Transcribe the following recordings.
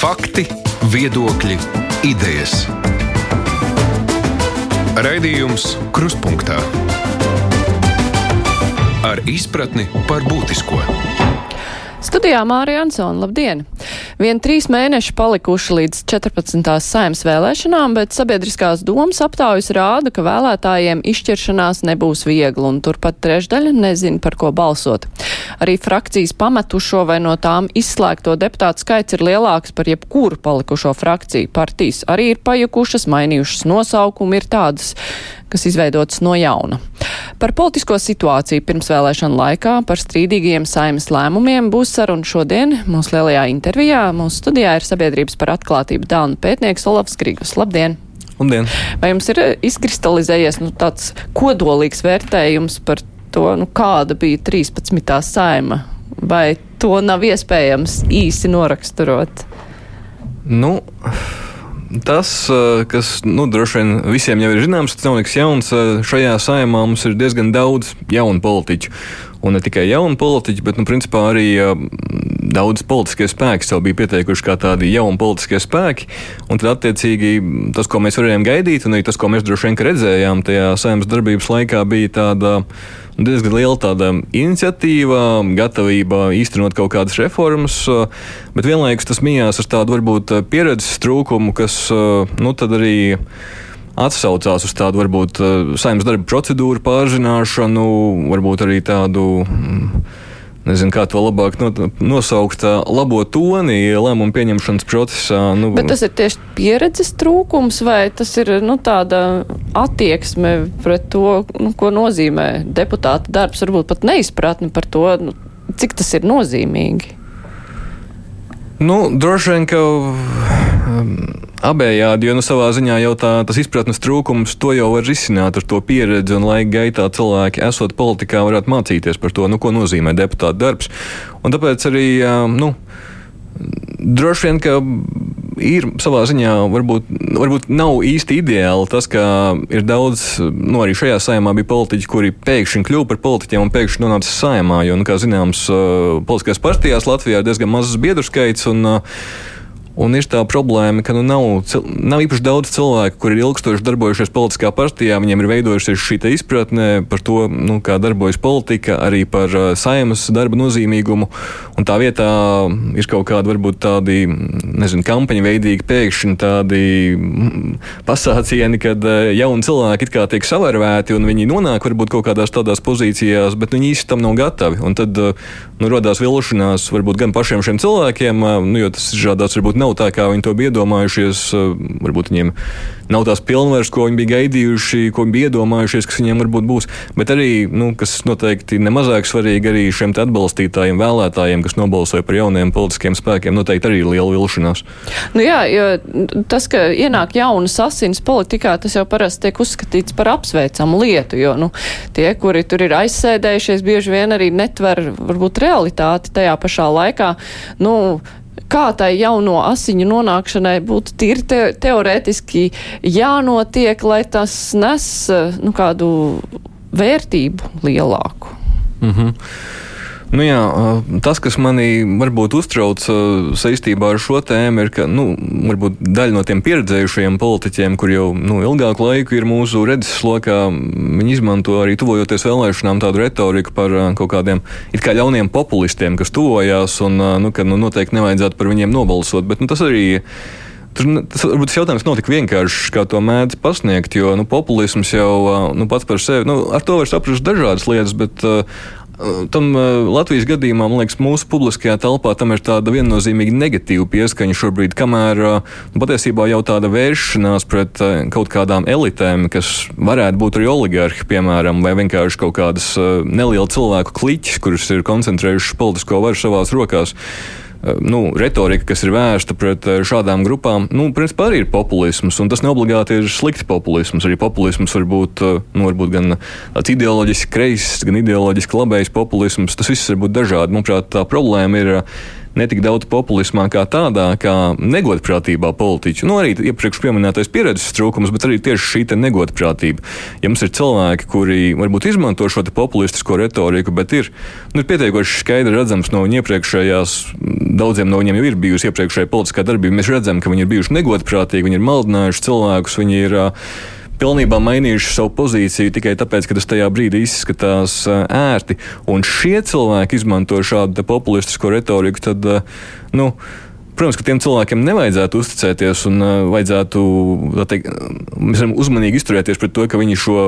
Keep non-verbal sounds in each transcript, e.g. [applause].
Fakti, viedokļi, idejas. Raidījums Kruspunkta ar izpratni par būtisko. Studijā Mārija Ansona, labdien! Vien trīs mēneši palikuši līdz 14. saimas vēlēšanām, bet sabiedriskās domas aptaujas rāda, ka vēlētājiem izšķiršanās nebūs viegli, un turpat trešdaļa nezina, par ko balsot. Arī frakcijas pametušo vai no tām izslēgto deputātu skaits ir lielāks par jebkuru palikušo frakciju. Partijas arī ir pajukušas, mainījušas nosaukumu, ir tādas, kas izveidotas no jauna. Par politisko situāciju pirmsvēlēšana laikā, par strīdīgiem saimas lēmumiem būs saruna šodien mūsu lielajā intervijā. Mūsu studijā ir sabiedrības par atklātību dānu pētnieks Olavs Grigus. Labdien! Labdien! Vai jums ir izkristalizējies nu, tāds kodolīgs vērtējums par to, nu, kāda bija 13. saima? Vai to nav iespējams īsi noraksturot? Nu, Tas, kas nu, droši vien visiem jau ir zināms, tas nav nekas jauns. Šajā saimā mums ir diezgan daudz jaunu politiķu. Un ne tikai jaunu politiķu, bet nu, principā arī daudz politiskie spēki sev bija pieteikuši kā tādi jauni politiskie spēki. Un tad, attiecīgi, tas, ko mēs varējām gaidīt, un arī tas, ko mēs droši vien redzējām tajā saimnes darbības laikā, bija tāda diezgan liela tāda iniciatīva, gatavība īstenot kaut kādas reformas, bet vienlaikus tas mijās ar tādu varbūt pieredzes trūkumu, kas nu, tad arī atsaucās uz tādu varbūt saimnes darba procedūru pārzināšanu, varbūt arī tādu. Mm, nezinu, kā to labāk nosaukt, labo toni lēmumu pieņemšanas procesā. Nu, Bet tas ir tieši pieredzes trūkums, vai tas ir nu, tāda attieksme pret to, nu, ko nozīmē deputāta darbs, varbūt pat neizpratni par to, nu, cik tas ir nozīmīgi? Nu, droši vien, ka. Um, abējādi, jo nu, savā ziņā jau tā, tas izpratnes trūkums to jau var risināt ar to pieredzi, un laika gaitā cilvēki, esot politikā, varētu mācīties par to, nu, ko nozīmē deputāta darbs. Un tāpēc arī, nu, droši vien, ka ir savā ziņā varbūt, varbūt nav īsti ideāli tas, ka ir daudz, nu, arī šajā saimā bija politiķi, kuri pēkšņi kļuva par politiķiem un pēkšņi nonāca saimā, jo, nu, kā zināms, politiskajās partijās Latvijā ir diezgan mazs biedru skaits. Un, Un ir tā problēma, ka nu, nav, nav īpaši daudz cilvēku, kuri ir ilgstoši darbojušies politiskā partijā. Viņiem ir veidojusies šī izpratne par to, nu, kā darbojas politika, arī par uh, saimas darba nozīmīgumu. Un tā vietā ir kaut kādi, varbūt tādi, nezinu, kampaņa veidīgi pēkšņi tādi mm, pasācieni, kad uh, jauni cilvēki it kā tiek savērvēti un viņi nonāk varbūt kaut kādās tādās pozīcijās, bet viņi īsti tam nav gatavi. Un tad uh, nu, radās vilšanās varbūt gan pašiem šiem cilvēkiem, nu, jo tas izrādās varbūt nav nav tā, kā viņi to bija iedomājušies. Eh, varbūt viņiem nav tās pilnvaras, ko viņi bija gaidījuši, ko viņi bija iedomājušies, kas viņiem varbūt būs. Bet arī, nu, kas noteikti nemazāk svarīgi, arī šiem atbalstītājiem, vēlētājiem, kas nobalsoja par jauniem politiskiem spēkiem, noteikti arī ir liela vilšanās. Nu jā, jo tas, ka ienāk jaunas asins politikā, tas jau parasti tiek uzskatīts par apsveicamu lietu, jo nu, tie, kuri tur ir aizsēdējušies, bieži vien arī netver varbūt realitāti tajā pašā laikā. Nu, kā tai jauno asiņu nonākšanai būtu tīri te, teorētiski jānotiek, lai tas nes nu, kādu vērtību lielāku. Mm -hmm. Nu jā, tas, kas manī varbūt uztrauc saistībā ar šo tēmu, ir, ka nu, daļa no tiem pieredzējušajiem politiķiem, kur jau nu, ilgāku laiku ir mūsu redzeslokā, viņi izmanto arī tuvojoties vēlēšanām tādu retoriku par kaut kādiem it kā ļauniem populistiem, kas tuvojās un nu, ka nu, noteikti nevajadzētu par viņiem nobalsot. Bet, nu, tas arī Tur, tas, varbūt, tas jautājums nav tik vienkāršs, kā to mēdz pasniegt, jo nu, populisms jau nu, pats par sevi, nu, ar to var saprast dažādas lietas, bet uh, Tam Latvijas gadījumā, man liekas, mūsu publiskajā telpā tam ir tāda viennozīmīga negatīva pieskaņa šobrīd, kamēr nu, patiesībā jau tāda vēršanās pret kaut kādām elitēm, kas varētu būt arī oligarhi, piemēram, vai vienkārši kaut kādas neliela cilvēku kliķis, kuras ir koncentrējušas politisko varu savās rokās nu, retorika, kas ir vērsta pret eh, šādām grupām, nu, principā arī ir populisms. Un tas neobligāti ir slikts populisms. Arī populisms var būt, eh, nu, varbūt gan tāds ideoloģiski kreiss, gan ideoloģiski labējs populisms. Tas viss var būt dažādi. Manuprāt, tā problēma ir netik daudz populismā kā tādā, kā negodprātībā politiķu. Nu, arī iepriekš pieminētais pieredzes trūkums, bet arī tieši šī negodprātība. Ja mums ir cilvēki, kuri varbūt izmanto šo populistisko retoriku, bet ir, nu, ir pietiekoši skaidri redzams no viņa iepriekšējās, daudziem no viņiem jau ir bijusi iepriekšējā politiskā darbība. Mēs redzam, ka viņi ir bijuši negodprātīgi, viņi ir maldinājuši cilvēkus, viņi ir uh, pilnībā mainījuši savu pozīciju tikai tāpēc, ka tas tajā brīdī izskatās ērti. Un šie cilvēki izmanto šādu populistisko retoriku, tad, nu, Protams, ka tiem cilvēkiem nevajadzētu uzticēties un uh, vajadzētu teikt, uzmanīgi izturēties pret to, ka viņi šo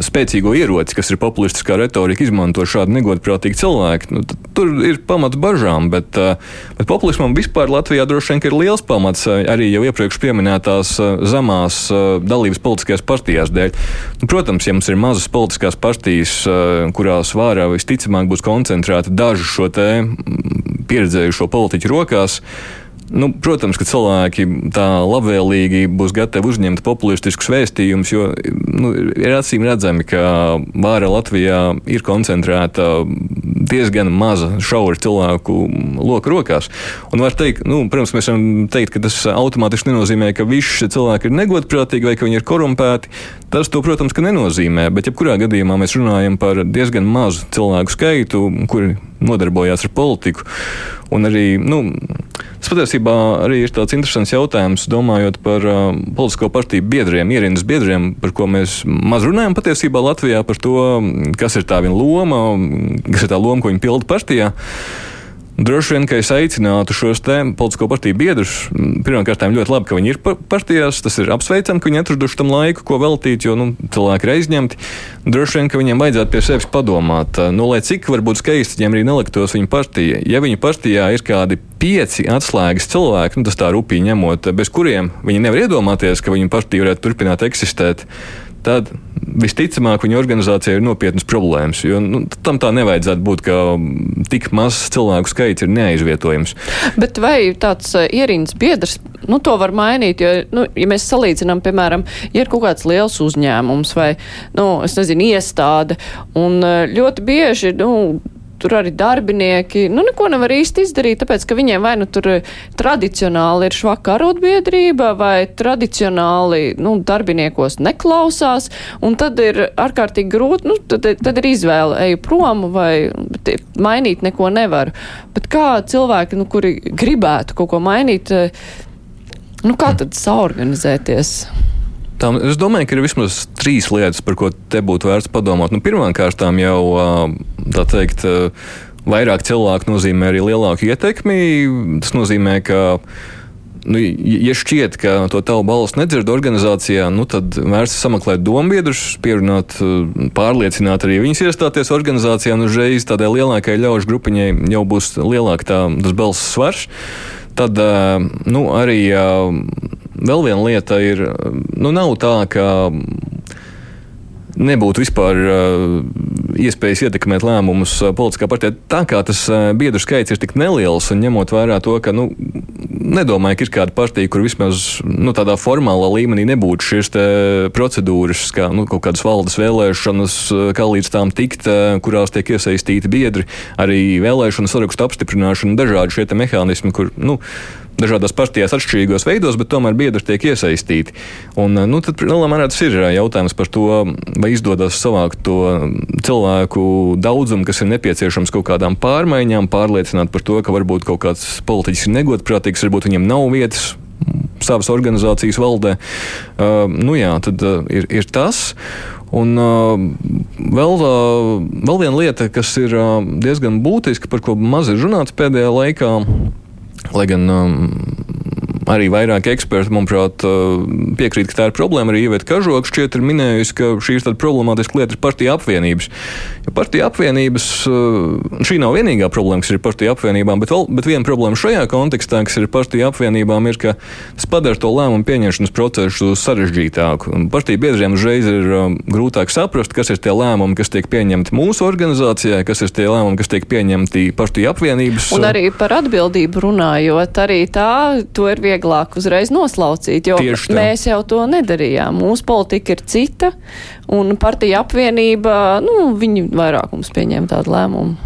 spēcīgo ieroci, kas ir populistiskā retorika, izmanto šādi negodprātīgi cilvēki. Nu, tur ir pamats bažām, bet, uh, bet populismam vispār Latvijā droši vien ir liels pamats uh, arī jau iepriekš pieminētās uh, zemās dalības politiskajās partijās dēļ. Nu, protams, ja mums ir mazas politiskās partijas, kurās vārā visticamāk būs koncentrēta dažu šo pieredzējušo politiķu rokās, Nu, protams, ka cilvēki tā labvēlīgi būs gatavi uzņemt populistiskus vēstījumus, jo nu, ir acīm redzami, ka vāra Latvijā ir koncentrēta diezgan maza, šaura cilvēku loka rokās. Un var teikt, nu, protams, mēs varam teikt, ka tas automātiski nenozīmē, ka visi šie cilvēki ir negodprātīgi vai ka viņi ir korumpēti. Tas, to, protams, nenozīmē, bet jebkurā gadījumā mēs runājam par diezgan mazu cilvēku skaitu, kuri nodarbojās ar politiku. Un arī, nu, tas patiesībā arī ir tāds interesants jautājums, domājot par uh, politisko partiju biedriem, ierindas biedriem, par ko mēs maz runājam patiesībā Latvijā, par to, kas ir tā viņa loma, kas ir tā loma, ko viņa pilda partijā. Uh, Droši vien, ka es aicinātu šos politisko partiju biedrus. Pirmkārt, ļoti labi, ka viņi ir partijās. Tas ir apsveicami, ka viņi atraduši tam laiku, ko veltīt, jo nu, cilvēki ir aizņemti. Droši vien, ka viņiem vajadzētu pie sevis padomāt, nu, lai cik varbūt skaisti viņiem arī neliktos viņa partija. Ja viņa partijā ir kādi pieci atslēgas cilvēki, nu, tas tā rūpīgi ņemot, bez kuriem viņi nevar iedomāties, ka viņa partija varētu turpināt eksistēt tad visticamāk viņa organizācijai ir nopietnas problēmas. Jo nu, tam tā nevajadzētu būt, ka tik mazs cilvēku skaits ir neaizvietojams. Bet vai tāds uh, ierīnas biedrs, nu, to var mainīt? Jo, nu, ja mēs salīdzinām, piemēram, ja ir kaut kāds liels uzņēmums vai, nu, es nezinu, iestāde, un uh, ļoti bieži, nu, tur arī darbinieki, nu, neko nevar īsti izdarīt, tāpēc, ka viņiem vai nu tur tradicionāli ir švaka arotbiedrība, vai tradicionāli, nu, darbiniekos neklausās, un tad ir ārkārtīgi grūti, nu, tad, tad ir izvēle, eju prom, vai mainīt neko nevaru. Bet kā cilvēki, nu, kuri gribētu kaut ko mainīt, nu, kā tad saorganizēties? Tām, es domāju, ka ir vismaz trīs lietas, par ko te būtu vērts padomāt. Nu, Pirmkārt, jau tā teikt, vairāk cilvēku nozīmē arī lielāku ietekmi. Tas nozīmē, ka. Nu, ja šķiet, ka to tavu balstu nedzird organizācijā, nu, tad vērts sameklēt dombiedrus, pierunāt, pārliecināt arī viņus iestāties organizācijā, un uzreiz tādai lielākai ļaužu grupiņai jau būs lielāks tas balss svars. Tad nu, arī vēl viena lieta ir, nu, nav tā, ka nebūtu vispār uh, iespējas ietekmēt lēmumus uh, politiskā partijā. Tā kā tas uh, biedru skaits ir tik neliels, un ņemot vērā to, ka nu, nedomāju, ka ir kāda partija, kur vismaz nu, tādā formālā līmenī nebūtu šīs procedūras, kā nu, kaut kādas valdes vēlēšanas, kā līdz tām tikt, kurās tiek iesaistīti biedri, arī vēlēšanu sarakstu apstiprināšana, dažādi šie mehānismi, kur nu, dažādās partijās atšķirīgos veidos, bet tomēr biedri tiek iesaistīti. Un, nu, tad, lielā mērā tas ir jautājums par to, vai izdodas savākt to cilvēku daudzumu, kas ir nepieciešams kaut kādām pārmaiņām, pārliecināt par to, ka varbūt kaut kāds politiķis ir negodprātīgs, varbūt viņam nav vietas savas organizācijas valdē. Uh, nu jā, tad uh, ir, ir tas. Un uh, vēl, uh, vēl viena lieta, kas ir uh, diezgan būtiska, par ko maz ir runāts pēdējā laikā, Lai gan um, arī vairāk eksperti, manuprāt, uh, piekrīt, ka tā ir problēma. Arī Ieveta Kažoka šķiet ir minējusi, ka šī ir tāda problemātiska lieta ir partija apvienības. Jo partija apvienības, uh, šī nav vienīgā problēma, kas ir partija apvienībām, bet, vēl, bet viena problēma šajā kontekstā, kas ir partija apvienībām, ir, ka tas padara to lēmumu pieņemšanas procesu sarežģītāku. Partija biedriem uzreiz ir um, grūtāk saprast, kas ir tie lēmumi, kas tiek pieņemti mūsu organizācijā, kas ir tie lēmumi, kas tiek pieņemti partiju apvienības. Un arī par atbildību runājot, arī tā, to ir vieglāk vieglāk uzreiz noslaucīt, jo mēs jau to nedarījām. Mūsu politika ir cita, un partija apvienība, nu, viņi vairāk mums pieņēma tādu lēmumu.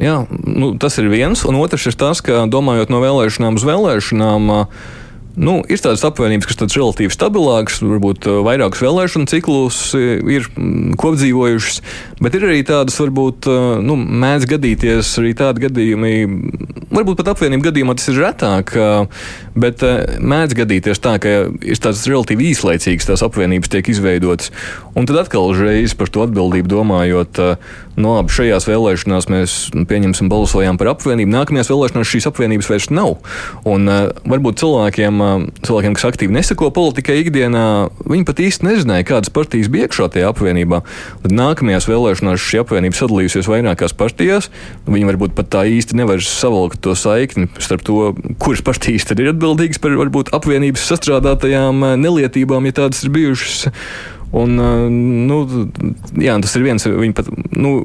Jā, nu, tas ir viens, un otrs ir tas, ka domājot no vēlēšanām uz vēlēšanām, Nu, ir tādas apvienības, kas ir relatīvi stabilākas, varbūt uh, vairākus vēlēšanu ciklus uh, ir mm, kopdzīvojušas, bet ir arī tādas, varbūt, uh, nu, mēdz gadīties arī tādi gadījumi, varbūt pat apvienību gadījumā tas ir retāk, bet mēdz gadīties tā, ka ir tādas relatīvi īslaicīgas tās apvienības tiek izveidotas. Un tad atkal uzreiz par to atbildību domājot, no nu, labi, šajās vēlēšanās mēs pieņemsim balsojām par apvienību, nākamajās vēlēšanās šīs apvienības vairs nav. Un varbūt cilvēkiem cilvēkiem, kas aktīvi nesako politikai ikdienā, viņi pat īsti nezināja, kādas partijas bija iekšā tajā apvienībā. Tad nākamajās vēlēšanās šī apvienība sadalījusies vairākās partijās. Viņi varbūt pat tā īsti nevar savalkt to saikni starp to, kuras partijas tad ir atbildīgas par varbūt apvienības sastrādātajām nelietībām, ja tādas ir bijušas. Un, nu, jā, tas ir viens, viņi pat. Nu,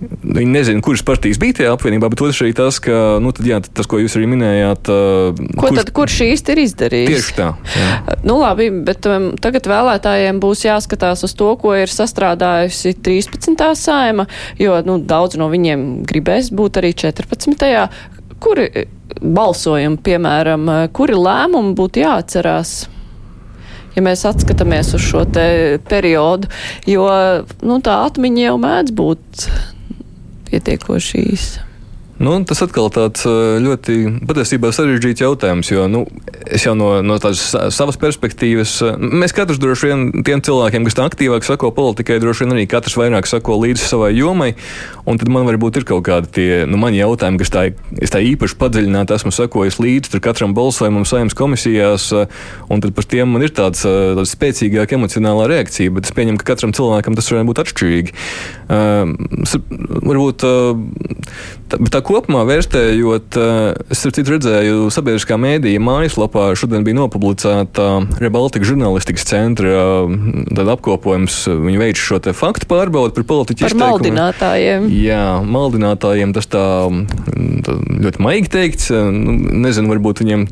Viņi nezina, kuras partijas bija tajā apvienībā, bet otrs arī tas, ka, nu, tad, jā, tas, ko jūs arī minējāt. Uh, ko kurš, tad, kurš īsti ir izdarījis? Tieši tā. Jā. [laughs] Nu, labi, bet um, tagad vēlētājiem būs jāskatās uz to, ko ir sastrādājusi 13. saima, jo, nu, daudz no viņiem gribēs būt arī 14. Kuri balsojumi, piemēram, kuri lēmumi būtu jāatcerās? ja mēs atskatāmies uz šo periodu, jo nu, tā atmiņa jau mēdz būt pietiekoši īsa. Nu, tas atkal tāds ļoti patiesībā sarežģīts jautājums, jo nu, es jau no, no tādas savas perspektīvas, mēs katrs droši vien tiem cilvēkiem, kas aktīvāk sako politikai, droši vien arī katrs vairāk sako līdzi savai jomai, un tad man varbūt ir kaut kādi tie, nu, mani jautājumi, kas tā, tā īpaši padziļināti esmu sakojis līdzi katram balsojumam saimnes komisijās, un tad par tiem man ir tāds, tāds spēcīgāk emocionālā reakcija, bet es pieņemu, ka katram cilvēkam tas varētu būt atšķirīgi. Uh, varbūt uh, tā, tā kopumā vērtējot, eh, es citu redzēju sabiedriskā mēdīja mājaslapā, šodien bija nopublicēta Rebaltika žurnālistikas centra mm, apkopojums. Viņi veic šo faktu pārbaudi par politiķu par izteikumiem. maldinātājiem. Jā, maldinātājiem tas tā, mm, tā ļoti maigi teikts. Nu, nezinu, varbūt viņiem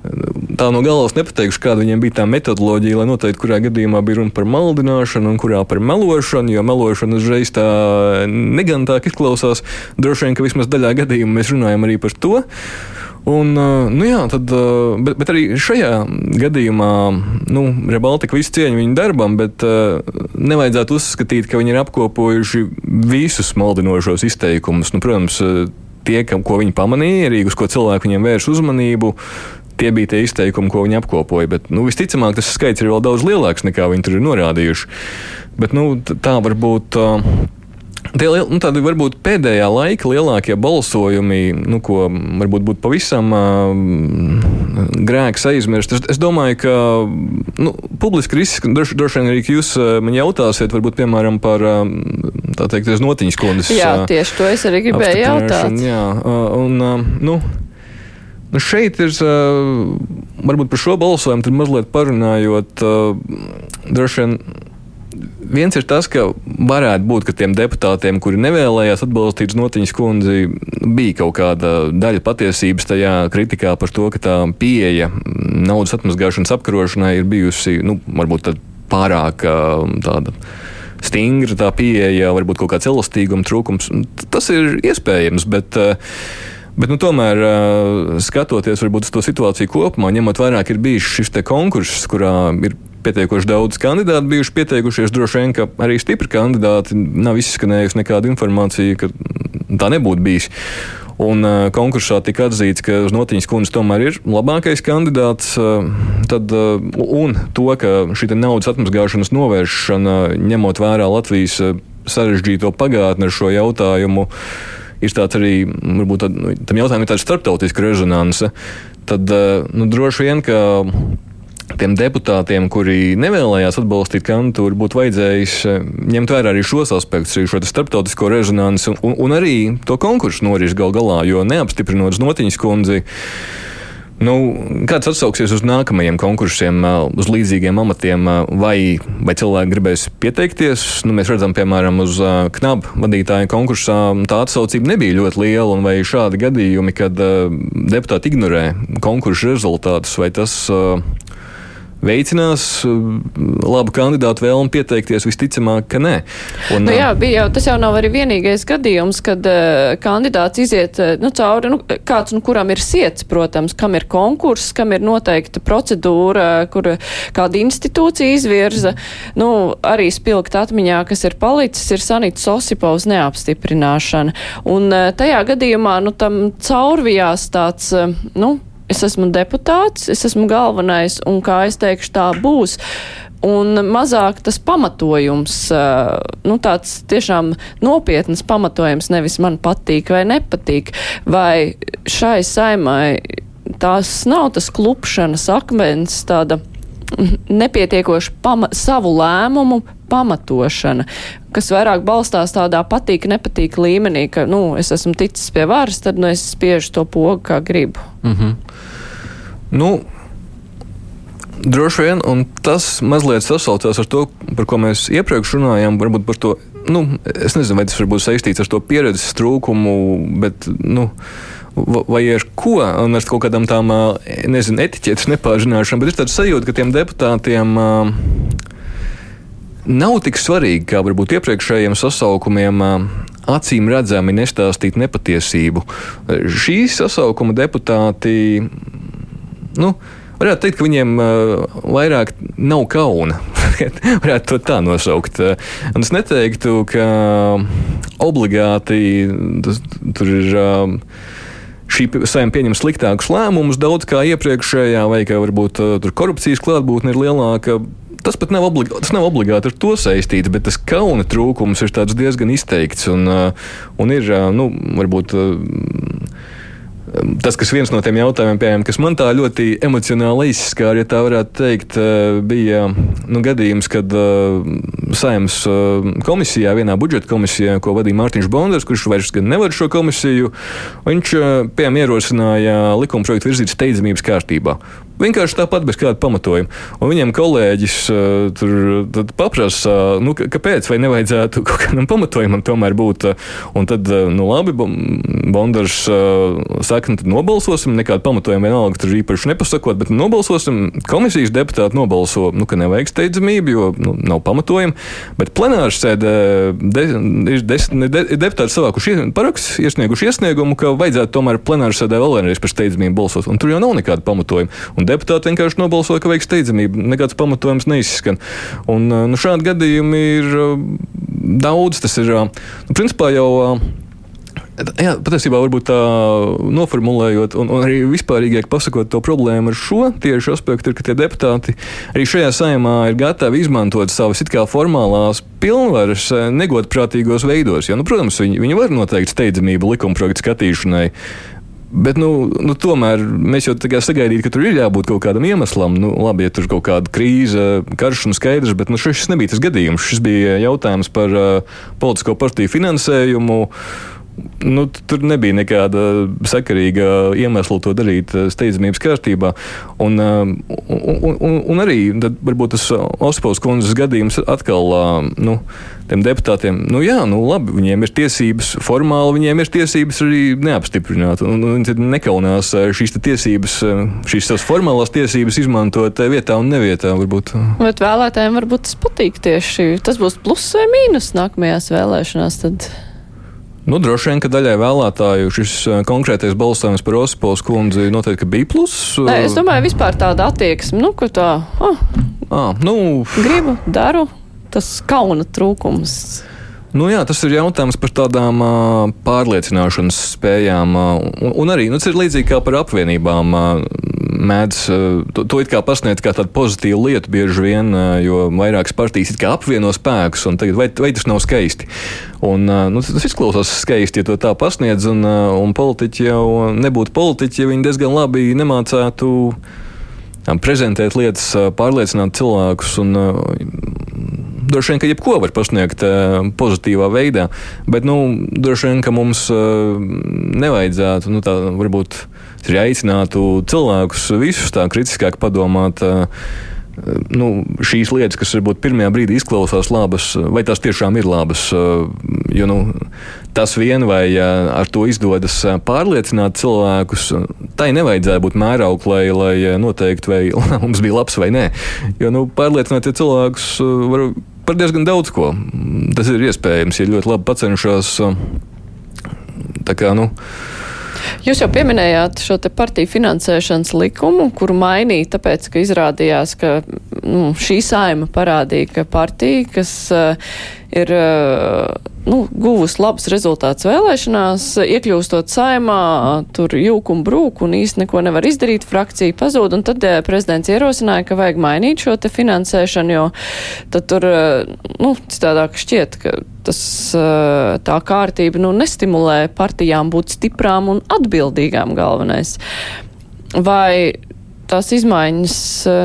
Tā no galvas nepateikšu, kāda viņiem bija tā metodoloģija, lai noteikti, kurā gadījumā bija runa par maldināšanu un kurā par melošanu, jo melošana uzreiz tā negantāk izklausās. Droši vien, ka vismaz daļā gadījumā mēs runājam arī par to. Un, nu jā, tad, bet, bet arī šajā gadījumā nu, Rebaltika visu cieņu viņa darbam, bet nevajadzētu uzskatīt, ka viņi ir apkopojuši visus maldinošos izteikumus. Nu, protams, tie, ko viņi pamanīja, arī uz ko cilvēki viņiem vērš uzmanību, tie bija tie izteikumi, ko viņi apkopoja. Bet, nu, visticamāk, tas skaits ir vēl daudz lielāks nekā viņi tur ir norādījuši. Bet, nu, tā var būt. Uh, Tie nu, tādi varbūt pēdējā laika lielākie balsojumi, nu, ko varbūt būtu pavisam uh, grēks aizmirst. Es, es domāju, ka nu, publiski risks, droši, droši vien arī jūs man jautāsiet, varbūt piemēram par tā teikt, notiņas kundas. Jā, tieši to es arī gribēju jautāt. Jā, un, nu, Nu šeit ir varbūt par šo balsojumu mazliet parunājot. Droši vien viens ir tas, ka varētu būt, ka tiem deputātiem, kuri nevēlējās atbalstīt Notiņas kundzi, bija kaut kāda daļa patiesības tajā kritikā par to, ka tā pieeja naudas atmazgāšanas apkarošanai ir bijusi nu, varbūt pārāk tāda stingra tā pieeja, varbūt kaut kāds elastīguma trūkums. Tas ir iespējams, bet uh, Bet, nu, tomēr, skatoties varbūt, uz to situāciju kopumā, ņemot vērā, ka ir bijis šis konkurss, kurā ir pietiekoši daudz kandidātu bijuši pieteikušies. Droši vien, ka arī stipri kandidāti nav izskanējusi nekāda informācija, ka tā nebūtu bijis. Un uh, konkursā tika atzīts, ka Notiņas kundze tomēr ir labākais kandidāts. Uh, tad, uh, un to, ka šī naudas atmazgāšanas novēršana, ņemot vērā Latvijas sarežģīto pagātni ar šo jautājumu, uh, ir tāds arī, varbūt tad, nu, tam jautājumam ir tāda starptautiska rezonance, tad eh, nu, droši vien, ka tiem deputātiem, kuri nevēlējās atbalstīt kandidatūru, būtu vajadzējis eh, ņemt vērā arī šos aspektus, arī šo starptautisko rezonanci un, un arī to konkursu norisi gal galā, jo neapstiprinot Znotiņas kundzi. Nu, kāds atsauksies uz nākamajiem konkursiem, uz līdzīgiem amatiem, vai, vai cilvēki gribēs pieteikties? Nu, mēs redzam, piemēram, uz knabu vadītāju konkursā tā atsaucība nebija ļoti liela, un vai šādi gadījumi, kad deputāti ignorē konkursu rezultātus, vai tas veicinās labu kandidātu vēlmu pieteikties, visticamāk, ka nē. Un, nu, jā, bija jau, tas jau nav arī vienīgais gadījums, kad uh, kandidāts iziet nu, cauri, nu, kāds, nu, kuram ir siets, protams, kam ir konkurss, kam ir noteikta procedūra, kur kāda institūcija izvirza. Nu, arī spilgt atmiņā, kas ir palicis, ir Sanita Sosipovs neapstiprināšana. Un uh, tajā gadījumā, nu, tam caurvijās tāds, uh, nu, es esmu deputāts, es esmu galvenais, un kā es teikšu, tā būs. Un mazāk tas pamatojums, nu tāds tiešām nopietnas pamatojums, nevis man patīk vai nepatīk, vai šai saimai tās nav tas klupšanas akmens, tāda nepietiekoši pama, savu lēmumu pamatošana, kas vairāk balstās tādā patīk, nepatīk līmenī, ka, nu, es esmu ticis pie varas, tad, nu, es spiežu to pogu, kā gribu. Mm -hmm. Nu, Droši vien, un tas mazliet sasaucās ar to, par ko mēs iepriekš runājām. Varbūt par to, nu, es nezinu, vai tas varbūt saistīts ar to pieredzes trūkumu, bet, nu, vai ar ko, un ar kaut kādām tām, nezinu, etiķetes nepārzināšanām, bet ir tāds sajūta, ka tiem deputātiem nav tik svarīgi, kā varbūt iepriekšējiem sasaukumiem, acīm redzami nestāstīt nepatiesību. Šī sasaukuma deputāti, nu, varētu teikt, ka viņiem vairāk nav kauna. [laughs] varētu to tā nosaukt. Un es neteiktu, ka obligāti tas, tur ir. Šī saima pieņem sliktākus lēmumus daudz kā iepriekšējā, vai ka varbūt uh, korupcijas klātbūtne ir lielāka. Tas pat nav, obligāti, tas nav obligāti ar to saistīts, bet tas kauna trūkums ir diezgan izteikts un, un ir, nu, varbūt. Uh, Tas, kas viens no tiem jautājumiem, piemēram, kas man tā ļoti emocionāli izskāra, ja tā varētu teikt, eh, bija nu, gadījums, kad uh, saimnes uh, komisijā, vienā budžeta komisijā, ko vadīja Mārtiņš Bonders, kurš vairs nevar šo komisiju, viņš uh, piemēram ierosināja likumprojektu virzīt steidzamības kārtībā. Vienkārši tāpat bez kāda pamatojuma. Un viņiem kolēģis tur paprasa, nu, kāpēc, vai nevajadzētu [laughs] kaut kādam pamatojumam tomēr būt. Un tad, nu, labi, Bondars saka, nu, nobalsosim, nekādu pamatojumu vienalga tur īpaši nepasakot, bet nobalsosim. Komisijas deputāti nobalso, nu, ka nevajag steidzamību, jo nu, nav pamatojuma. Bet plenārs sēdē de, ir desmit de, deputāti savākuši parakstus, iesnieguši iesniegumu, ka vajadzētu tomēr plenārs sēdē vēl vienreiz par steidzamību balsot. Un tur jau nav nekāda pamatojuma. Un deputāti vienkārši nobalsoja, ka vajag steidzamību. Nekāds pamatojums neizskan. Un, nu, šādi gadījumi ir daudz. Tas ir nu, principā jau. Jā, patiesībā, varbūt tā noformulējot, un, un arī vispārīgāk pasakot to problēmu ar šo tieši aspektu, ir, ka tie deputāti arī šajā saimā ir gatavi izmantot savas it kā formālās pilnvaras negodprātīgos veidos. Jo, nu, protams, viņi, viņi var noteikt steidzamību likumprojektu skatīšanai. Bet, nu, nu, tomēr mēs jau sagaidījām, ka tur ir jābūt kaut kādam iemeslam. Nu, labi, ja tur ir kaut kāda krīze, karš un skaidrs, bet nu, šis nebija tas gadījums. Šis bija jautājums par uh, politisko partiju finansējumu. Nu, tur nebija nekāda sakarīga iemesla to darīt steidzamības kārtībā. Un, un, un, un arī varbūt tas Ospols kundzes gadījums atkal. Nu, tiem deputātiem, nu jā, nu labi, viņiem ir tiesības, formāli viņiem ir tiesības arī neapstiprināt. Un, un viņi nekaunās eh, šīs tiesības, eh, šīs savas formālās tiesības izmantot eh, vietā un nevietā. Varbūt. Bet vēlētājiem varbūt tas patīk tieši. Tas būs pluss vai mīnus nākamajās vēlēšanās. Tad... Nu, droši vien, ka daļai vēlētāju šis konkrētais balsojums par Osipols kundzi noteikti bija pluss. Nē, es domāju, vispār tāda attieksme, nu, ka tā. Oh, à, nu, gribu, daru, tas kauna trūkums. Nu, jā, tas ir jautājums par tādām uh, pārliecināšanas spējām. Uh, un, un arī nu, tas ir līdzīgi kā par apvienībām. Uh, mēdz uh, to, to it kā pasniegt kā tādu pozitīvu lietu bieži vien, uh, jo vairākas partijas it kā apvieno spēkus, un tagad vai, vai tas nav skaisti. Un, uh, nu, tas izklausās skaisti, ja to tā pasniedz, un, un politiķi jau nebūtu politiķi, ja viņi diezgan labi nemācētu prezentēt lietas, pārliecināt cilvēkus. Un, droši vien, ka jebko var pasniegt pozitīvā veidā, bet nu, droši vien, ka mums nevajadzētu, nu, tā varbūt arī aicinātu cilvēkus visus tā kritiskāk padomāt nu, šīs lietas, kas varbūt pirmajā brīdī izklausās labas, vai tās tiešām ir labas. Jo nu, tas vien vai ar to izdodas pārliecināt cilvēkus, tai nevajadzēja būt mērauklai, lai noteikti, vai [laughs] mums bija labs vai nē. Jo nu, pārliecināt ja cilvēkus var par diezgan daudz ko. Tas ir iespējams, ja ļoti labi pacenšas. Tā kā, nu, Jūs jau pieminējāt šo partiju finansēšanas likumu, kuru mainīja, tāpēc, ka izrādījās, ka nu, šī saima parādīja, ka partija, kas uh, ir uh, nu, guvusi labus rezultātus vēlēšanās, iekļūstot saimā, tur jūku un brūku un īsti neko nevar izdarīt, frakcija pazūd, un tad uh, prezidents ierosināja, ka vajag mainīt šo te finansēšanu, jo tad tur, uh, nu, citādāk šķiet, ka tas tā kārtība, nu, nestimulē partijām būt stiprām un atbildīgām galvenais. Vai tās izmaiņas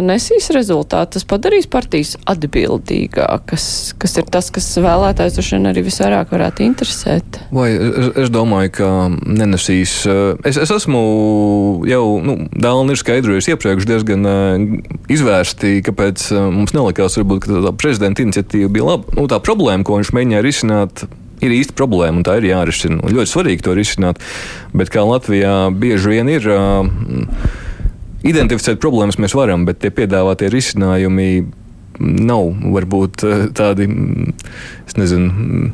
nesīs rezultātu, tas padarīs partijas atbildīgākas, kas ir tas, kas vēlētājs droši vien arī visvairāk varētu interesēt. Vai es, es domāju, ka nenesīs. Es, es esmu jau, nu, Dālni ir skaidrojusi iepriekš diezgan izvērsti, kāpēc mums nelikās, varbūt, ka tā prezidenta iniciatīva bija laba. Nu, tā problēma, ko viņš mēģināja risināt, ir īsta problēma, un tā ir jārisina. Ļoti svarīgi to risināt, bet kā Latvijā bieži vien ir. Uh, Identificēt problēmas mēs varam, bet tie piedāvātie risinājumi nav varbūt eh, tādi, es nezinu,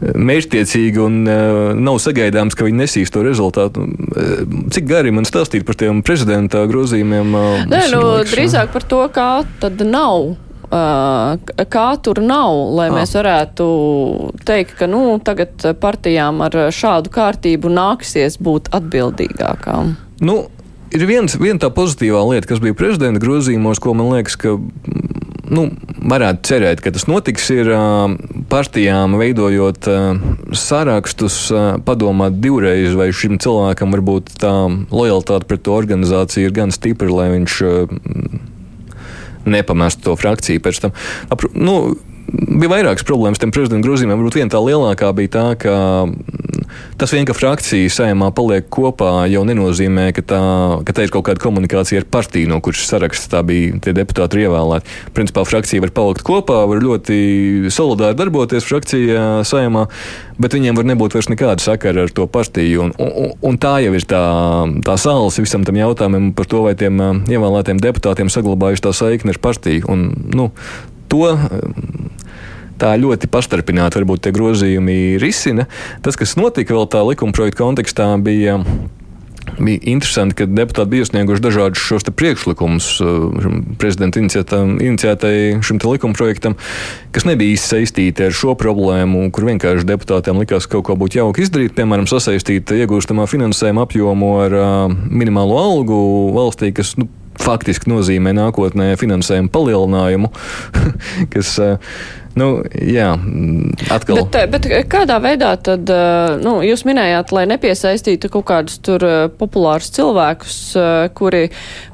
mērķtiecīgi un uh, nav sagaidāms, ka viņi nesīs to rezultātu. Eh, cik gari man stāstīt par tiem prezidenta grozījumiem? Uh, Nē, nu, liekas, drīzāk par to, kā tad nav. Uh, kā tur nav, lai ah. mēs varētu teikt, ka nu, tagad partijām ar šādu kārtību nāksies būt atbildīgākām? Nu, ir viens, viena tā pozitīvā lieta, kas bija prezidenta grozījumos, ko man liekas, ka nu, varētu cerēt, ka tas notiks, ir partijām veidojot sarakstus, padomāt divreiz, vai šim cilvēkam varbūt tā lojalitāte pret to organizāciju ir gan stipra, lai viņš nepamestu to frakciju pēc tam. Nu, bija vairākas problēmas tiem prezidenta grozījumiem. Varbūt viena tā lielākā bija tā, ka Tas vien, ka frakcija saimā paliek kopā, jau nenozīmē, ka tā, ka tā ir kaut kāda komunikācija ar partiju, no kuras sarakstā tā bija tie deputāti ievēlēti. Principā frakcija var palikt kopā, var ļoti solidāri darboties frakcijā saimā, bet viņiem var nebūt vairs nekāda sakara ar to partiju. Un, un, un tā jau ir tā, tā sāls visam tam jautājumam par to, vai tiem ievēlētiem deputātiem saglabājuši tā saikne ar partiju. Un, nu, to tā ļoti pastarpināti varbūt tie grozījumi risina. Tas, kas notika vēl tā likuma projekta kontekstā, bija. Bija interesanti, ka deputāti bija iesnieguši dažādus šos priekšlikumus uh, prezidenta iniciatīvai šim likumprojektam, kas nebija īsti saistīti ar šo problēmu, kur vienkārši deputātiem likās, ka kaut ko būtu jauki izdarīt, piemēram, sasaistīt iegūstamā finansējuma apjomu ar uh, minimālo algu valstī, kas nu, faktiski nozīmē nākotnē finansējuma palielinājumu, [laughs] kas uh, Nu, jā, atkal. Bet, bet kādā veidā tad, nu, jūs minējāt, lai nepiesaistītu kaut kādus tur populārus cilvēkus, kuri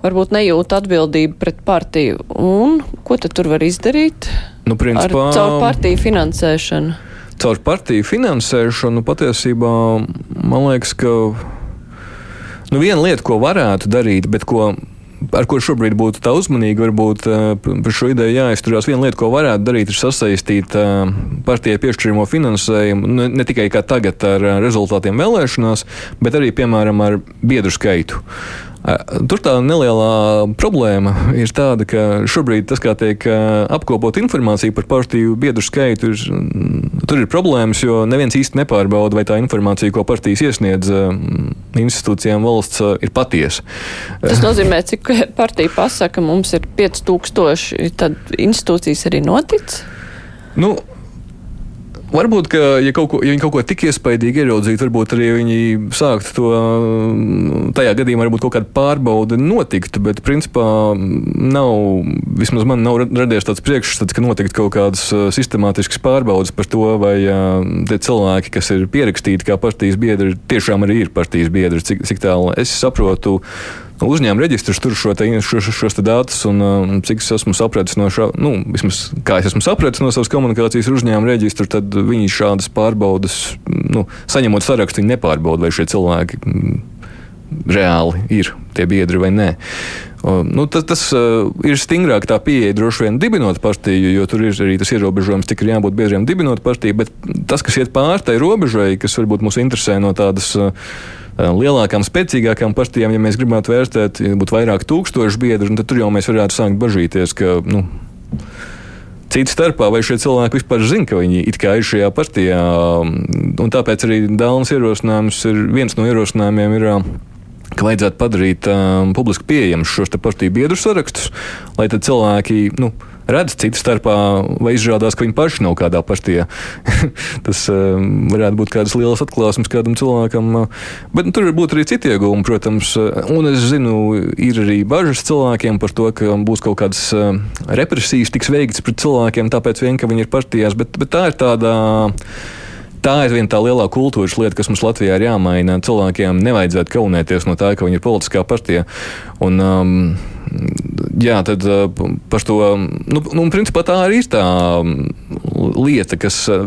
varbūt nejūt atbildību pret partiju. Un ko tad tur var izdarīt? Nu, principā, ar, caur partiju finansēšanu. Caur partiju finansēšanu patiesībā man liekas, ka nu, viena lieta, ko varētu darīt, bet ko ar ko šobrīd būtu tā uzmanīgi, varbūt eh, par šo ideju jāizturās. Viena lieta, ko varētu darīt, ir sasaistīt eh, partijai piešķiramo finansējumu ne, ne tikai kā tagad ar eh, rezultātiem vēlēšanās, bet arī, piemēram, ar biedru skaitu. Tur tā nelielā problēma ir tāda, ka šobrīd tas, kā tiek apkopot informāciju par partiju biedru skaitu, ir, mm, tur ir problēmas, jo neviens īsti nepārbauda, vai tā informācija, ko partijas iesniedz institūcijām valsts, ir patiesa. Tas nozīmē, cik partija pasaka, mums ir 5000, tad institūcijas arī notic? Nu, Varbūt, ka, ja, ko, ja viņi kaut ko tik iespaidīgi ieraudzītu, varbūt arī viņi sāktu to tajā gadījumā, varbūt kaut kāda pārbaude notiktu, bet principā nav, vismaz man nav radies tāds priekšstats, ka notiktu kaut kādas sistemātiskas pārbaudes par to, vai tie cilvēki, kas ir pierakstīti kā partijas biedri, tiešām arī ir partijas biedri, cik, cik tālu es saprotu uzņēmuma reģistrs tur šo te, šo, šos te datus, un um, cik es esmu sapratis no šā, nu, vismaz kā es esmu sapratis no savas komunikācijas ar uzņēmuma reģistru, tad viņi šādas pārbaudas, nu, saņemot sarakstu, viņi nepārbauda, vai šie cilvēki reāli ir tie biedri vai nē. Nu, tas, tas uh, ir stingrāk tā pieeja droši vien dibinot partiju, jo tur ir arī tas ierobežojums, cik ir jābūt biedriem dibinot partiju. Bet tas, kas iet pāri tai robežai, kas varbūt mūs interesē no tādas. Uh, lielākām, spēcīgākām partijām, ja mēs gribētu vērtēt, ja būtu vairāk tūkstoši biedru, tad tur jau mēs varētu sākt bažīties, ka nu, Cits starpā, vai šie cilvēki vispār zina, ka viņi ir šajā partijā. Un tāpēc arī Dānas ierosinājums ir viens no ierosinājumiem. Ir, ka vajadzētu padarīt um, publiski pieejamus šos partiju biedru sarakstus, lai cilvēki nu, redz citu starpā, vai izrādās, ka viņi paši nav kādā partijā. [laughs] Tas um, varētu būt kādas lielas atklāsmes kādam cilvēkam. Bet nu, tur var būt arī citi iegūmi, protams. Un es zinu, ir arī bažas cilvēkiem par to, ka būs kaut kādas represijas tiks veikts pret cilvēkiem, tāpēc vien, ka viņi ir partijās. Bet, bet tā ir tāda tā ir viena tā lielā kultūras lieta, kas mums Latvijā ir jāmaina. Cilvēkiem nevajadzētu kaunēties no tā, ka viņi ir politiskā partija. Un, um, jā, tad uh, par to, nu, nu, principā tā arī ir tā um, lieta, kas uh,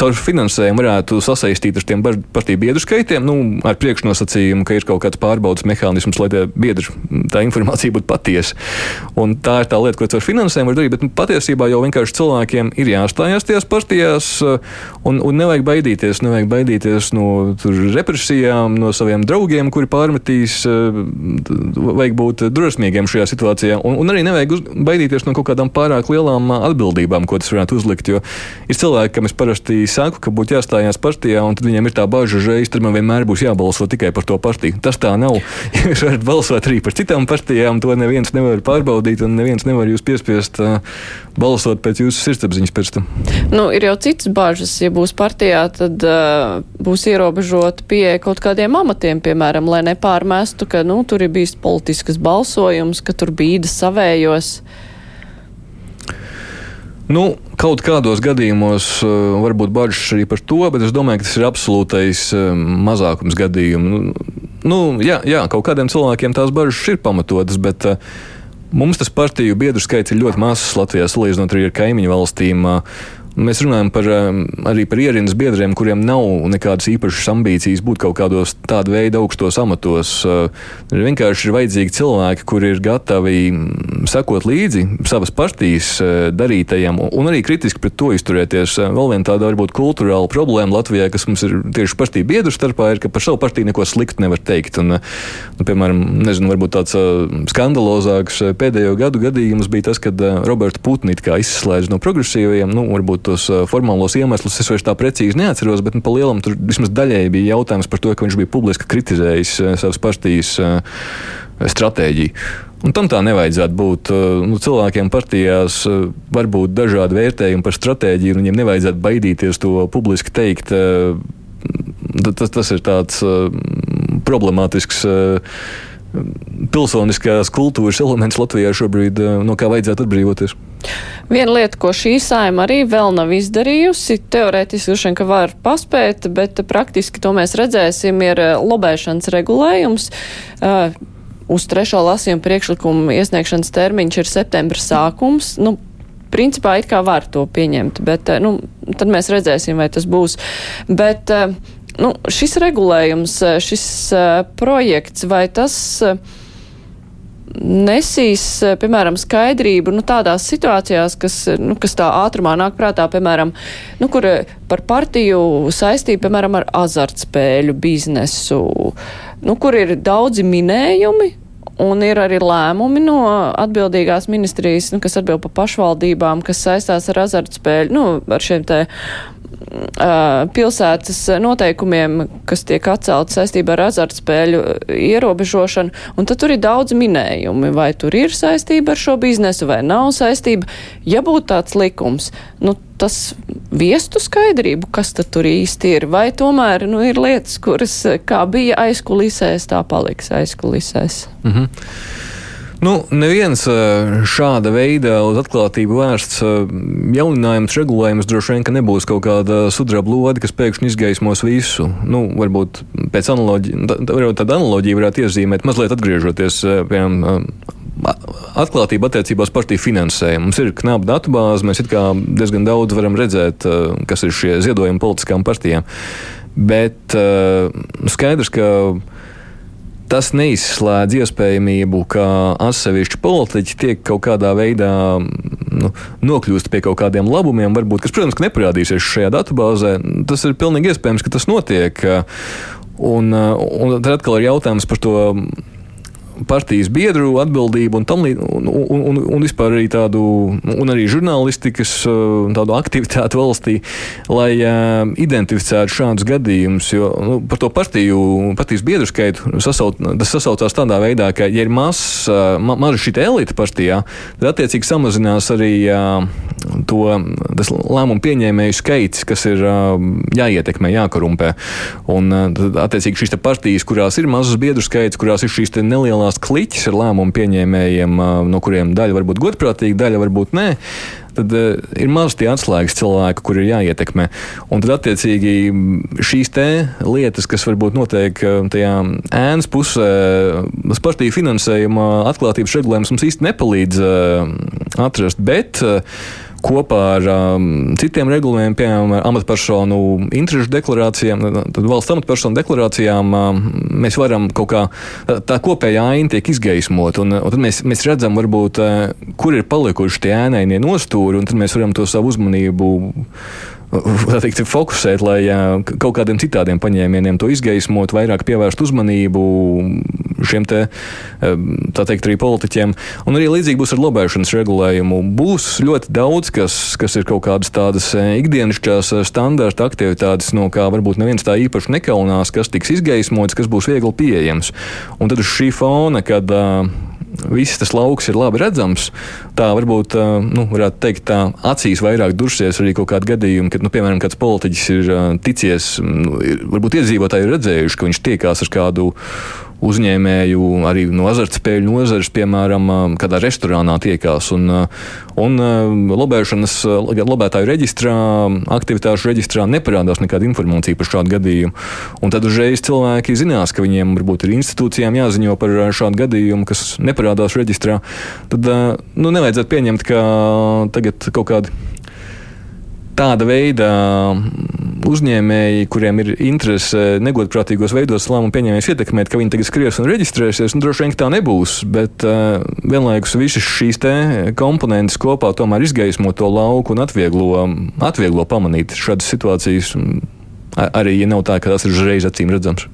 caur finansējumu varētu sasaistīt ar tiem partiju biedru skaitiem, nu, ar priekšnosacījumu, ka ir kaut kāds pārbaudas mehānisms, lai tie biedri, tā informācija būtu patiesa. Un tā ir tā lieta, ko caur finansējumu var darīt, bet nu, patiesībā jau vienkārši cilvēkiem ir jāstājās tajās partijās un, un nevajag baidīties, nevajag baidīties no represijām, no saviem draugiem, kuri pārmetīs, vajag būt drosmīgiem šajā situācijā. Un, un arī nevajag uz, baidīties no kaut kādām pārāk lielām atbildībām, ko tas varētu uzlikt. Jo ir cilvēki, kam es parasti saku, ka būtu jāstājās partijā, un tad viņiem ir tā bažas, ka man vienmēr būs jābalso tikai par to partiju. Tas tā nav. [laughs] Jūs varat balsot arī par citām partijām, to neviens nevar pārbaudīt, un neviens nevar jūs piespiest uh, balsot pēc jūsu sirdsapziņas pēc tam. Nu, ir jau citas bažas. Ja būs partijā, tad uh, būs ierobežota pieeja kaut kādiem amatiem, piemēram, lai nepārmestu, ka nu, tur ir bijis politiskas balsojums, ka tur bīda savējos. Nu, kaut kādos gadījumos uh, var būt bažas arī par to, bet es domāju, ka tas ir absolūtais uh, mazākums gadījumu. Nu, nu, jā, jā, kaut kādiem cilvēkiem tās bažas ir pamatotas, bet uh, mums tas partiju biedru skaits ir ļoti mazs Latvijā salīdzinot arī ar kaimiņu valstīm. Uh, Mēs runājam par, arī par ierindas biedriem, kuriem nav nekādas īpašas ambīcijas būt kaut kādos tāda veida augstos amatos. Uh, vienkārši ir vajadzīgi cilvēki, kuri ir gatavi sekot līdzi savas partijas uh, darītajiem un arī kritiski pret to izturēties. Uh, vēl viena tāda varbūt kultūrāla problēma Latvijā, kas mums ir tieši partiju biedru starpā, ir, ka par savu partiju neko sliktu nevar teikt. Un, nu, piemēram, nezinu, varbūt tāds skandalozāks pēdējo gadu gadījums bija tas, kad Roberta Putni izslēdz no progresīvajiem. Nu, varbūt tos formālos iemeslus es vairs tā precīzi neatceros, bet nu, pa lielam tur vismaz daļēji bija jautājums par to, ka viņš bija publiski kritizējis savas partijas stratēģiju. Un tam tā nevajadzētu būt. Nu, cilvēkiem partijās var būt dažādi vērtējumi par stratēģiju, un viņiem nevajadzētu baidīties to publiski teikt. Tas, tas ir tāds problemātisks pilsoniskās kultūras elements Latvijā šobrīd, eh, no kā vajadzētu atbrīvoties. Viena lieta, ko šī saima arī vēl nav izdarījusi, teorētiski droši vien, ka var paspēt, bet praktiski to mēs redzēsim, ir eh, lobēšanas regulējums. Uh, uz trešo lasījumu priekšlikumu iesniegšanas termiņš ir septembra sākums. Nu, principā it kā var to pieņemt, bet nu, tad mēs redzēsim, vai tas būs. Bet, uh, nu, šis regulējums, eh, šis uh, projekts, vai tas uh, nesīs, piemēram, skaidrību nu, tādās situācijās, kas, nu, kas tā ātrumā nāk prātā, piemēram, nu, kur par partiju saistību, piemēram, ar azartspēļu biznesu, nu, kur ir daudzi minējumi, Un ir arī lēmumi no atbildīgās ministrijas, nu, kas atbild par pašvaldībām, kas saistās ar azartspēļu, nu, ar šiem te pilsētas noteikumiem, kas tiek atcelti saistībā ar azartspēļu ierobežošanu, un tad tur ir daudz minējumi, vai tur ir saistība ar šo biznesu, vai nav saistība. Ja būtu tāds likums, nu, tas viestu skaidrību, kas tad tur īsti ir, vai tomēr nu, ir lietas, kuras kā bija aizkulisēs, tā paliks aizkulisēs. Mm -hmm. Nu, neviens šāda veida uz atklātību vērsts jauninājums, regulējums droši vien nebūs kaut kāda sudraba lode, kas pēkšņi izgaismos visu. Nu, varbūt pēc analoģijas, tāda analoģija varētu iezīmēt, mazliet atgriežoties pie atklātība attiecībā uz partiju finansējumu. Mums ir knapa datubāze, mēs diezgan daudz varam redzēt, kas ir šie ziedojumi politiskām partijām. Bet skaidrs, ka tas neizslēdz iespējamību, ka atsevišķi politiķi tiek kaut kādā veidā nu, nokļūst pie kaut kādiem labumiem, varbūt, kas, protams, neparādīsies šajā datubāzē. Tas ir pilnīgi iespējams, ka tas notiek. Un, un tad atkal ir jautājums par to partijas biedru atbildību un, tam, un, un, un, un vispār arī tādu, un arī žurnālistikas tādu aktivitāti valstī, lai uh, identificētu šādus gadījumus. Jo nu, par to partiju, partijas biedru skaitu sasauc, tas sasaucās tādā veidā, ka, ja ir mazs, uh, ma, maza šī elite partijā, tad attiecīgi samazinās arī uh, to lēmumu pieņēmēju skaits, kas ir uh, jāietekmē, jākorumpē. Un, uh, attiecīgi, šīs partijas, kurās ir mazs biedru skaits, kurās ir šīs nelielas lielās kliķis ar lēmumu pieņēmējiem, no kuriem daļa var būt godprātīga, daļa varbūt nē tad ir maz tie atslēgas cilvēki, kur ir jāietekmē. Un tad, attiecīgi, šīs lietas, kas varbūt notiek tajā ēnas pusē, partiju finansējuma atklātības regulējums mums īsti nepalīdz atrast. Bet, uh, kopā ar um, citiem regulējumiem, piemēram, amatpersonu interešu deklarācijām, tad valsts amatpersonu deklarācijām um, mēs varam kaut kā tā kopējā aina tiek izgaismot, un, un tad mēs, mēs redzam, varbūt, uh, kur ir palikuši tie ēnainie nostūri, un tad mēs varam to savu uzmanību teikt, fokusēt, lai kaut kādiem citādiem paņēmieniem to izgaismot, vairāk pievērst uzmanību šiem te, tā teikt, arī politiķiem. Un arī līdzīgi būs ar lobēšanas regulējumu. Būs ļoti daudz, kas, kas ir kaut kādas tādas ikdienišķās standarta aktivitātes, no kā varbūt neviens tā īpaši nekaunās, kas tiks izgaismots, kas būs viegli pieejams. Un tad uz šī fona, kad uh, viss tas lauks ir labi redzams. Tā varbūt, nu, varētu teikt, tā acīs vairāk dursies arī kaut kādi gadījumi, kad, nu, piemēram, kāds politiķis ir ticies, nu, ir, varbūt iedzīvotāji ir redzējuši, ka viņš tiekās ar kādu uzņēmēju arī no azartspēļu nozares, piemēram, kādā restorānā tiekās. Un, un lobēšanas, lobētāju reģistrā, aktivitāšu reģistrā neparādās nekāda informācija par šādu gadījumu. Un tad uzreiz cilvēki zinās, ka viņiem varbūt ir institūcijām jāziņo par šādu gadījumu, kas neparādās reģistrā. Tad nu, nevajadzētu pieņemt, ka tagad kaut kādi tāda veida uzņēmēji, kuriem ir interese negodprātīgos veidos lēmumu pieņēmējus ietekmēt, ka viņi tagad skries un reģistrēsies. Nu, droši vien tā nebūs, bet uh, vienlaikus visas šīs komponentes kopā tomēr izgaismo to lauku un atvieglo, atvieglo pamanīt šādas situācijas. Arī, ja nav tā, ka tas ir uzreiz acīm redzams.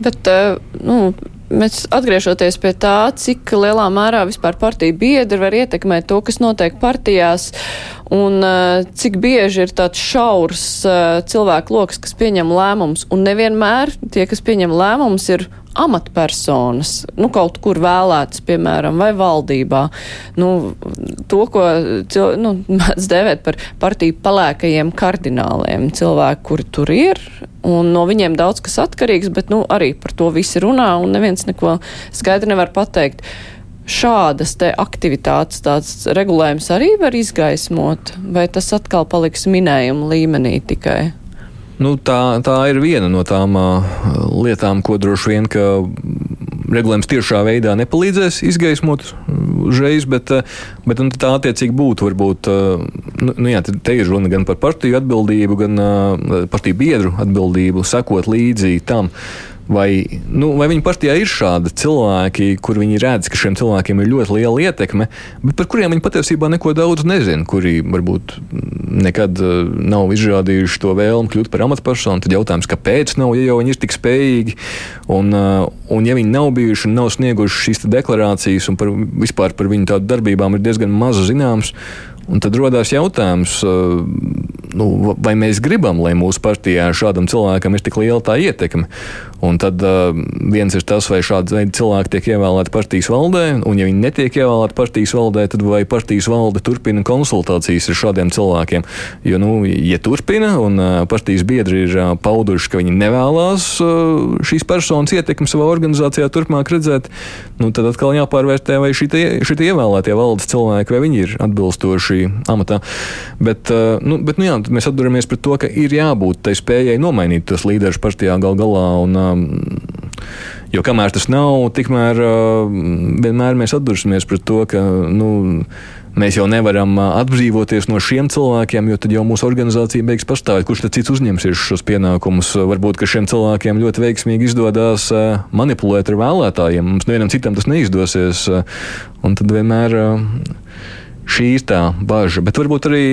Bet, uh, nu, Mēs atgriežoties pie tā, cik lielā mērā vispār partija biedri var ietekmēt to, kas notiek partijās, un uh, cik bieži ir tāds šaurs uh, cilvēku lokus, kas pieņem lēmumus, un nevienmēr tie, kas pieņem lēmumus, ir amatpersonas, nu, kaut kur vēlētas, piemēram, vai valdībā. Nu, to, ko nu, [laughs] mēdz dēvēt par partiju palēkajiem kardināliem, cilvēki, kuri tur ir, un no viņiem daudz kas atkarīgs, bet, nu, arī par to visi runā, un neviens neko skaidri nevar pateikt. Šādas te aktivitātes tāds regulējums arī var izgaismot, vai tas atkal paliks minējuma līmenī tikai? Nu, tā, tā ir viena no tām uh, lietām, ko droši vien regulējums tiešā veidā nepalīdzēs izgaismot uzreiz, bet, bet nu, tā attiecīgi būtu. Varbūt, nu, nu jā, te ir runa gan par partiju atbildību, gan uh, partiju biedru atbildību, sekot līdzi tam. Vai, nu, vai viņa partijā ir šādi cilvēki, kur viņi redz, ka šiem cilvēkiem ir ļoti liela ietekme, bet par kuriem viņi patiesībā neko daudz nezina, kuri varbūt nekad uh, nav izrādījuši to vēlmu kļūt par amatpersonu. Tad jautājums, kāpēc nav, ja jau viņi ir tik spējīgi, un, uh, un ja viņi nav bijuši un nav snieguši šīs deklarācijas, un par, vispār par viņu tādu darbībām ir diezgan maz zināms, Un tad radās jautājums, nu, vai mēs gribam, lai mūsu partijā šādam cilvēkam ir tik liela tā ietekme. Un tad uh, viens ir tas, vai šādi cilvēki tiek ievēlēti partijas valdē, un ja viņi netiek ievēlēti partijas valdē, tad vai partijas valde turpina konsultācijas ar šādiem cilvēkiem. Jo, nu, ja turpina, un uh, partijas biedri ir uh, pauduši, ka viņi nevēlas uh, šīs personas ietekmi savā organizācijā turpmāk redzēt, nu, tad atkal jāpārvērtē, vai šie ievēlētie valdes cilvēki, vai viņi ir atbilstoši amatā. Bet, uh, nu, bet nu, jā, mēs atduramies pret to, ka ir jābūt tai spējai nomainīt tos līderus partijā gal galā. Un, um, Jo kamēr tas nav, tikmēr vienmēr mēs atdursimies pret to, ka nu, mēs jau nevaram atbrīvoties no šiem cilvēkiem, jo tad jau mūsu organizācija beigs pastāvēt. Kurš tad cits uzņemsies šos pienākumus? Varbūt, ka šiem cilvēkiem ļoti veiksmīgi izdodas manipulēt ar vēlētājiem. Mums nevienam citam tas neizdosies. Un tad vienmēr šī ir tā bažas. Bet varbūt arī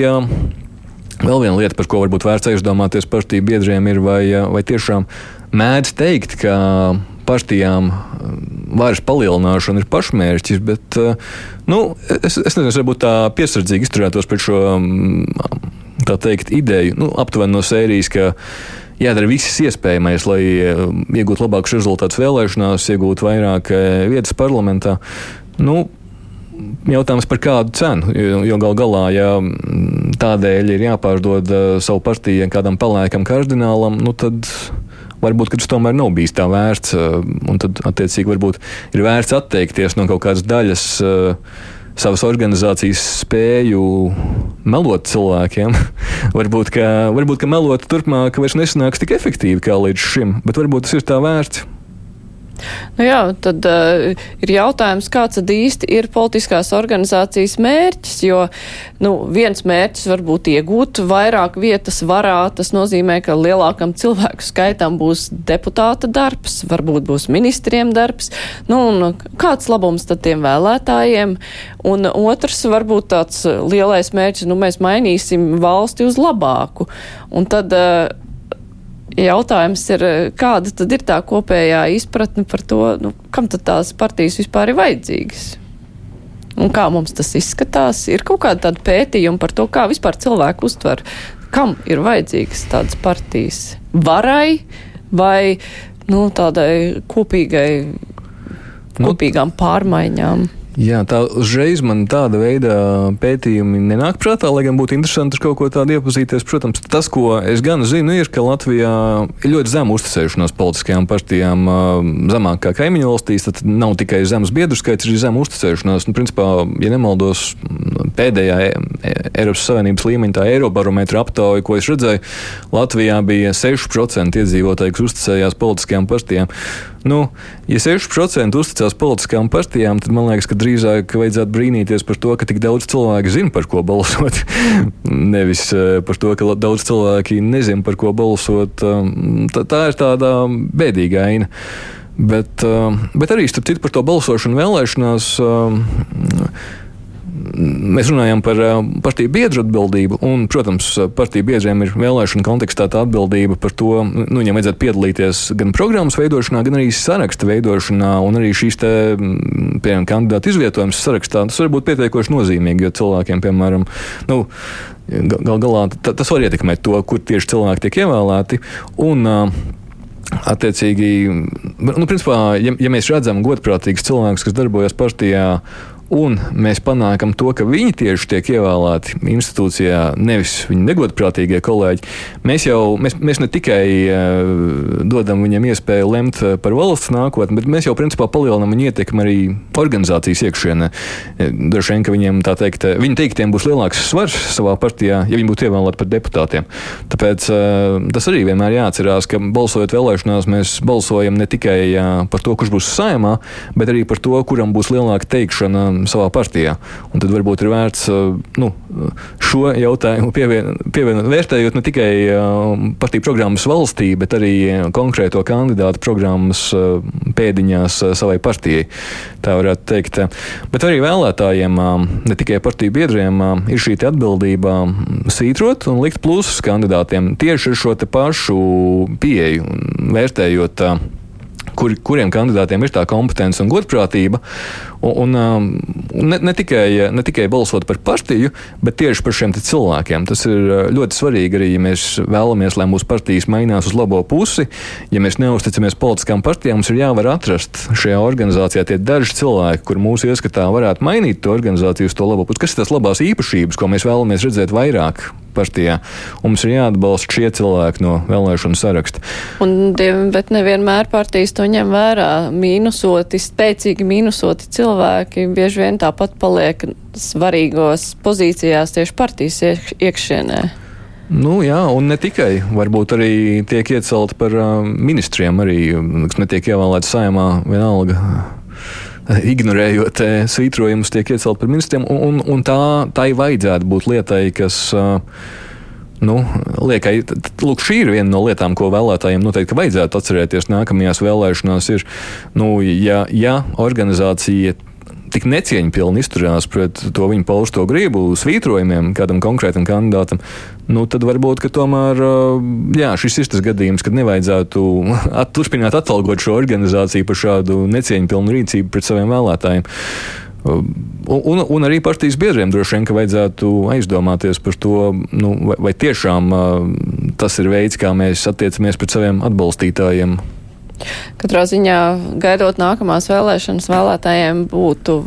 vēl viena lieta, par ko varbūt vērts aizdomāties partiju biedriem, ir vai, vai tiešām mēdz teikt, ka partijām varas palielināšana ir pašmērķis, bet nu, es, es nezinu, varbūt tā piesardzīgi izturētos pret šo tā teikt, ideju, nu, aptuveni no sērijas, ka jādara viss iespējamais, lai iegūtu labākus rezultātus vēlēšanās, iegūtu vairāk vietas parlamentā. Nu, Jautājums par kādu cenu, jo, gal galā, ja tādēļ ir jāpārdod uh, savu partiju kādam palēkam kardinālam, nu tad varbūt tas tomēr nav bijis tā vērts. Uh, un tad, attiecīgi, varbūt ir vērts atteikties no kaut kādas daļas. Uh, savas organizācijas spēju melot cilvēkiem. [laughs] varbūt, ka, varbūt, ka melot turpmāk vairs nesanāks tik efektīvi kā līdz šim, bet varbūt tas ir tā vērts. Nu jā, tad uh, ir jautājums, kāds tad īsti ir politiskās organizācijas mērķis, jo nu, viens mērķis var būt iegūt vairāk vietas varā, tas nozīmē, ka lielākam cilvēku skaitam būs deputāta darbs, varbūt būs ministriem darbs, nu un kāds labums tad tiem vēlētājiem, un otrs varbūt tāds lielais mērķis, nu mēs mainīsim valsti uz labāku, un tad uh, Jautājums ir, kāda tad ir tā kopējā izpratne par to, nu, kam tad tās partijas vispār ir vajadzīgas? Un kā mums tas izskatās? Ir kaut kāda tāda pētījuma par to, kā vispār cilvēku uztver, kam ir vajadzīgas tādas partijas? Varai vai nu, tādai kopīgai, nu, kopīgām pārmaiņām? Jā, tā uzreiz man tāda veida pētījumi nenāk prātā, lai gan būtu interesanti kaut ko tādu iepazīties. Protams, tas, ko es gan zinu, ir, ka Latvijā ir ļoti zema uzticēšanās politiskajām partijām, zemāk kā kaimiņu valstīs. Tad nav tikai zemes biedru skaits, ir zema uzticēšanās. Nu, principā, ja nemaldos, pēdējā e, e, Eiropas Savienības līmeņa tā Eirobarometra aptauja, ko es redzēju, Latvijā bija 6% iedzīvotāji, kas uzticējās politiskajām partijām. Nu, ja 6% uzticās politiskām partijām, tad man liekas, ka drīzāk vajadzētu brīnīties par to, ka tik daudz cilvēku zina, par ko balsot. [laughs] Nevis eh, par to, ka daudz cilvēki nezina, par ko balsot. Um, tā, tā ir tāda bēdīga aina. Bet, um, bet arī starp citu par to balsošanu vēlēšanās um, mēs runājam par eh, partiju biedru atbildību, un, protams, partiju biedriem ir vēlēšana kontekstā tā atbildība par to, nu, viņiem vajadzētu piedalīties gan programmas veidošanā, gan arī saraksta veidošanā, un arī šīs te, piemēram, kandidātu izvietojums sarakstā. Tas var būt pietiekoši nozīmīgi, jo cilvēkiem, piemēram, nu, gal galā tas var ietekmēt to, kur tieši cilvēki tiek ievēlēti. Un, Attiecīgi, nu, principā, ja, ja mēs redzam godprātīgus cilvēkus, kas darbojas partijā, un mēs panākam to, ka viņi tieši tiek ievēlēti institūcijā, nevis viņa negodprātīgie kolēģi, mēs jau mēs, mēs ne tikai uh, dodam viņiem iespēju lemt eh, par valsts nākotni, bet mēs jau principā palielinām viņa ietekmi arī organizācijas iekšienē. Eh, droši vien, ka viņiem tā teikt, viņu teiktiem būs lielāks svars savā partijā, ja viņi būtu ievēlēti par deputātiem. Tāpēc uh, tas arī vienmēr jāatcerās, ka balsojot vēlēšanās, mēs balsojam ne tikai uh, par to, kurš būs saimā, bet arī par to, kuram būs lielāka teikšana savā partijā. Un tad varbūt ir vērts uh, nu, šo jautājumu pievienot, pievien, vērtējot ne tikai uh, partiju programmas valstī, bet arī konkrēto kandidātu programmas uh, pēdiņās savai partijai. Tā varētu teikt. Bet arī vēlētājiem, ne tikai partiju biedriem, ir šī atbildība svītrot un likt plusus kandidātiem tieši ar šo pašu pieeju, vērtējot kur, kuriem kandidātiem ir tā kompetence un godprātība. Un, un, um, ne, ne, tikai, ne tikai balsot par partiju, bet tieši par šiem cilvēkiem. Tas ir uh, ļoti svarīgi arī, ja mēs vēlamies, lai mūsu partijas mainās uz labo pusi. Ja mēs neusticamies politiskām partijām, mums ir jāvar atrast šajā organizācijā tie daži cilvēki, kur mūsu ieskatā varētu mainīt to organizāciju uz to labo pusi. Kas ir tās labās īpašības, ko mēs vēlamies redzēt vairāk partijā. Mums ir jāatbalsta šie cilvēki no vēlēšanu saraksta. Un, bet nevienmēr partijas to ņem vērā. Mīnusoti, spēcīgi mīnusoti cilvēki bieži vien tāpat paliek svarīgos pozīcijās tieši partijas iekšienē. Nu, jā, un ne tikai. Varbūt arī tiek iecelti par ministriem, arī kas netiek ievēlēti saimā vienalga. [laughs] Ignorējot svītrojumus, tiek iecelt par ministriem, un, un, tā, tai vajadzētu būt lietai, kas uh, Nu, liekai, lūk, šī ir viena no lietām, ko vēlētājiem noteikti vajadzētu atcerēties nākamajās vēlēšanās. Ir, nu, ja, ja organizācija tik necieņpilni izturās pret to viņu pausto gribu, svītrojumiem kādam konkrētam kandidātam, nu, tad varbūt tomēr jā, šis ir tas gadījums, kad nevajadzētu [laughs] at, turpināt atalgot šo organizāciju par šādu necieņpilnu rīcību pret saviem vēlētājiem. Un, un, un arī partijas biedriem droši vien vajadzētu aizdomāties par to, nu, vai, vai tiešām uh, tas ir veids, kā mēs attiecamies pret saviem atbalstītājiem. Katrā ziņā, gaidot nākamās vēlēšanas, vēlētājiem būtu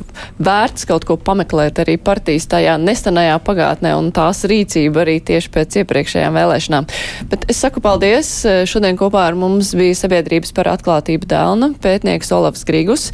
vērts kaut ko pameklēt arī partijas tajā nesenajā pagātnē un tās rīcība arī tieši pēc iepriekšējām vēlēšanām. Bet es saku paldies. Šodien kopā ar mums bija sabiedrības par atklātību dēlna pētnieks Olavs Grīgus,